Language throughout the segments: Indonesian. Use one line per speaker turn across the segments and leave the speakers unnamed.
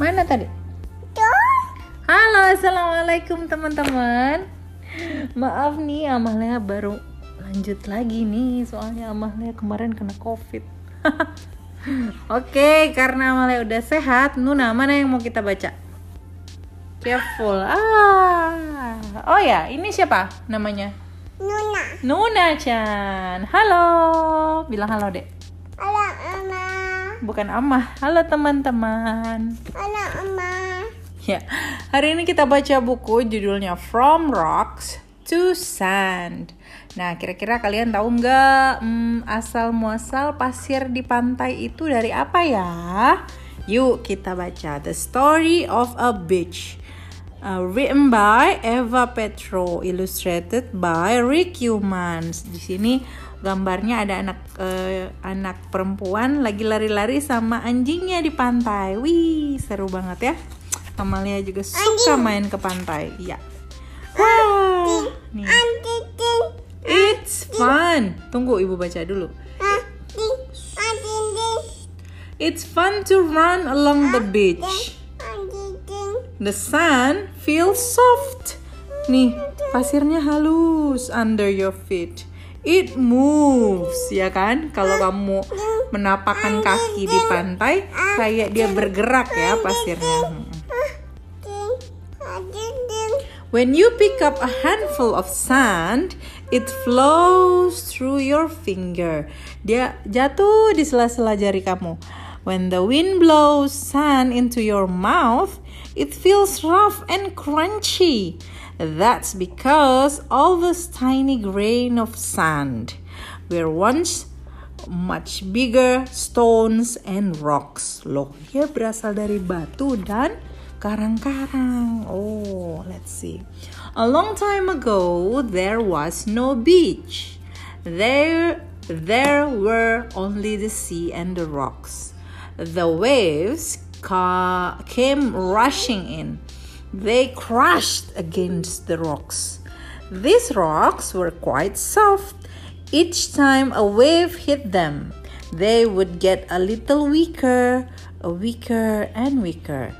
Mana tadi? Halo, assalamualaikum teman-teman. Maaf nih, Amalia baru lanjut lagi nih, soalnya Amalia kemarin kena COVID. Oke, karena Amalia udah sehat, Nuna mana yang mau kita baca? Careful. Ah, oh ya, ini siapa namanya?
Nuna.
Nuna Chan. Halo, bilang halo dek.
Halo.
Bukan Amah. Halo teman-teman.
Halo Mama.
Ya, hari ini kita baca buku judulnya From Rocks to Sand. Nah, kira-kira kalian tahu nggak hmm, asal muasal pasir di pantai itu dari apa ya? Yuk kita baca The Story of a Beach. Uh, written by Eva Petro, illustrated by Rick Humans. Di sini gambarnya ada anak uh, anak perempuan lagi lari-lari sama anjingnya di pantai. Wih, seru banget ya. Amalia juga suka main ke pantai. Iya. Wah, nih.
Anjing.
It's fun. Tunggu ibu baca dulu.
Anjing. Anjing.
It's fun to run along the beach. The sand feels soft. Nih, pasirnya halus under your feet. It moves, ya kan? Kalau kamu menapakkan kaki di pantai, kayak dia bergerak ya pasirnya. When you pick up a handful of sand, it flows through your finger. Dia jatuh di sela-sela jari kamu. When the wind blows sand into your mouth, it feels rough and crunchy. That's because all those tiny grain of sand were once much bigger stones and rocks. Loh, dia berasal dari batu dan karang-karang. Oh, let's see. A long time ago, there was no beach. There, there were only the sea and the rocks. The waves ca- came rushing in. They crashed against the rocks. These rocks were quite soft. Each time a wave hit them, they would get a little weaker, weaker, and weaker.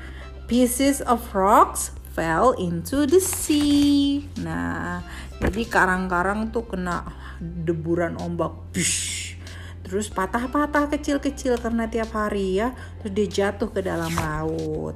Pieces of rocks fell into the sea. Nah, jadi karang-karang tuh kena deburan ombak. Bish. Terus patah-patah kecil-kecil karena tiap hari ya. Terus dia jatuh ke dalam laut.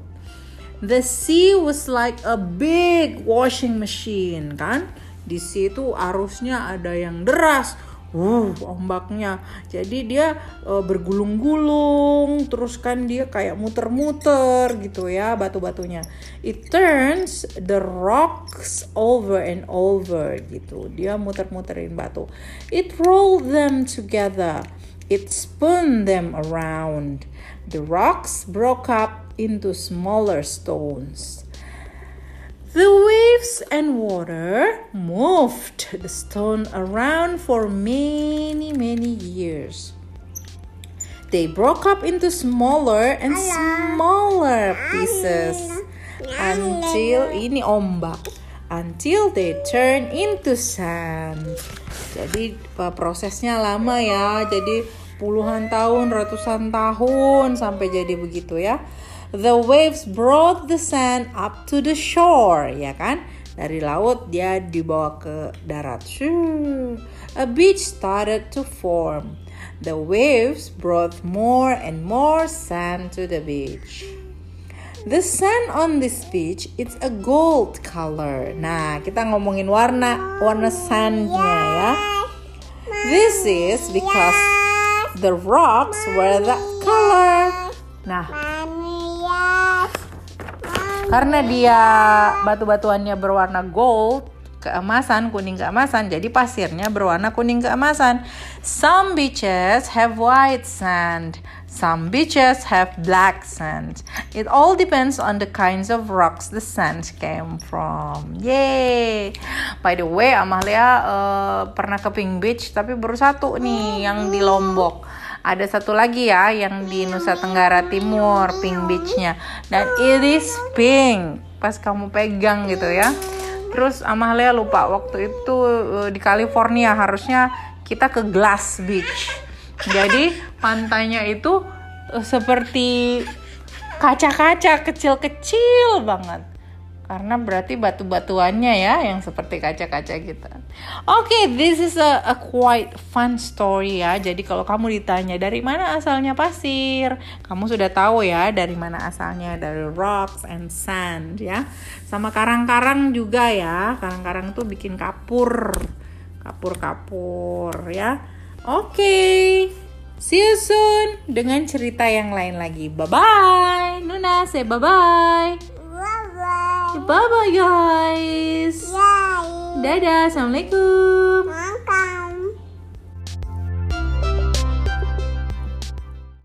The sea was like a big washing machine kan. Di situ arusnya ada yang deras. Uh, ombaknya. Jadi dia uh, bergulung-gulung, terus kan dia kayak muter-muter gitu ya batu-batunya. It turns the rocks over and over gitu. Dia muter-muterin batu. It rolled them together. It spun them around. The rocks broke up into smaller stones. The waves and water moved the stone around for many, many years. They broke up into smaller and smaller pieces until ini ombak until they turn into sand. Jadi uh, prosesnya lama ya. Jadi puluhan tahun, ratusan tahun sampai jadi begitu ya. The waves brought the sand up to the shore, ya kan? Dari laut dia dibawa ke darat. A beach started to form. The waves brought more and more sand to the beach. The sand on this beach it's a gold color. Nah, kita ngomongin warna warna sandnya ya. This is because the rocks were that color. Nah, karena dia batu-batuannya berwarna gold, keemasan, kuning keemasan, jadi pasirnya berwarna kuning keemasan. Some beaches have white sand, some beaches have black sand. It all depends on the kinds of rocks the sand came from. Yay! By the way, Amalia eh, pernah ke Pink Beach, tapi baru satu nih yang di Lombok. Ada satu lagi ya yang di Nusa Tenggara Timur, Pink Beach-nya. Dan it is pink. Pas kamu pegang gitu ya. Terus Amalia lupa waktu itu eh, di California harusnya kita ke Glass Beach. Jadi pantainya itu eh, seperti kaca-kaca kecil-kecil banget. Karena berarti batu-batuannya ya yang seperti kaca-kaca gitu. Oke, okay, this is a, a quite fun story ya. Jadi kalau kamu ditanya dari mana asalnya pasir, kamu sudah tahu ya dari mana asalnya dari rocks and sand ya. Sama karang-karang juga ya. Karang-karang tuh bikin kapur. Kapur-kapur ya. Oke. Okay. See you soon dengan cerita yang lain lagi. Bye bye. Nuna say bye bye.
Bye bye.
Guys.
Bye.
Dadah. Assalamualaikum.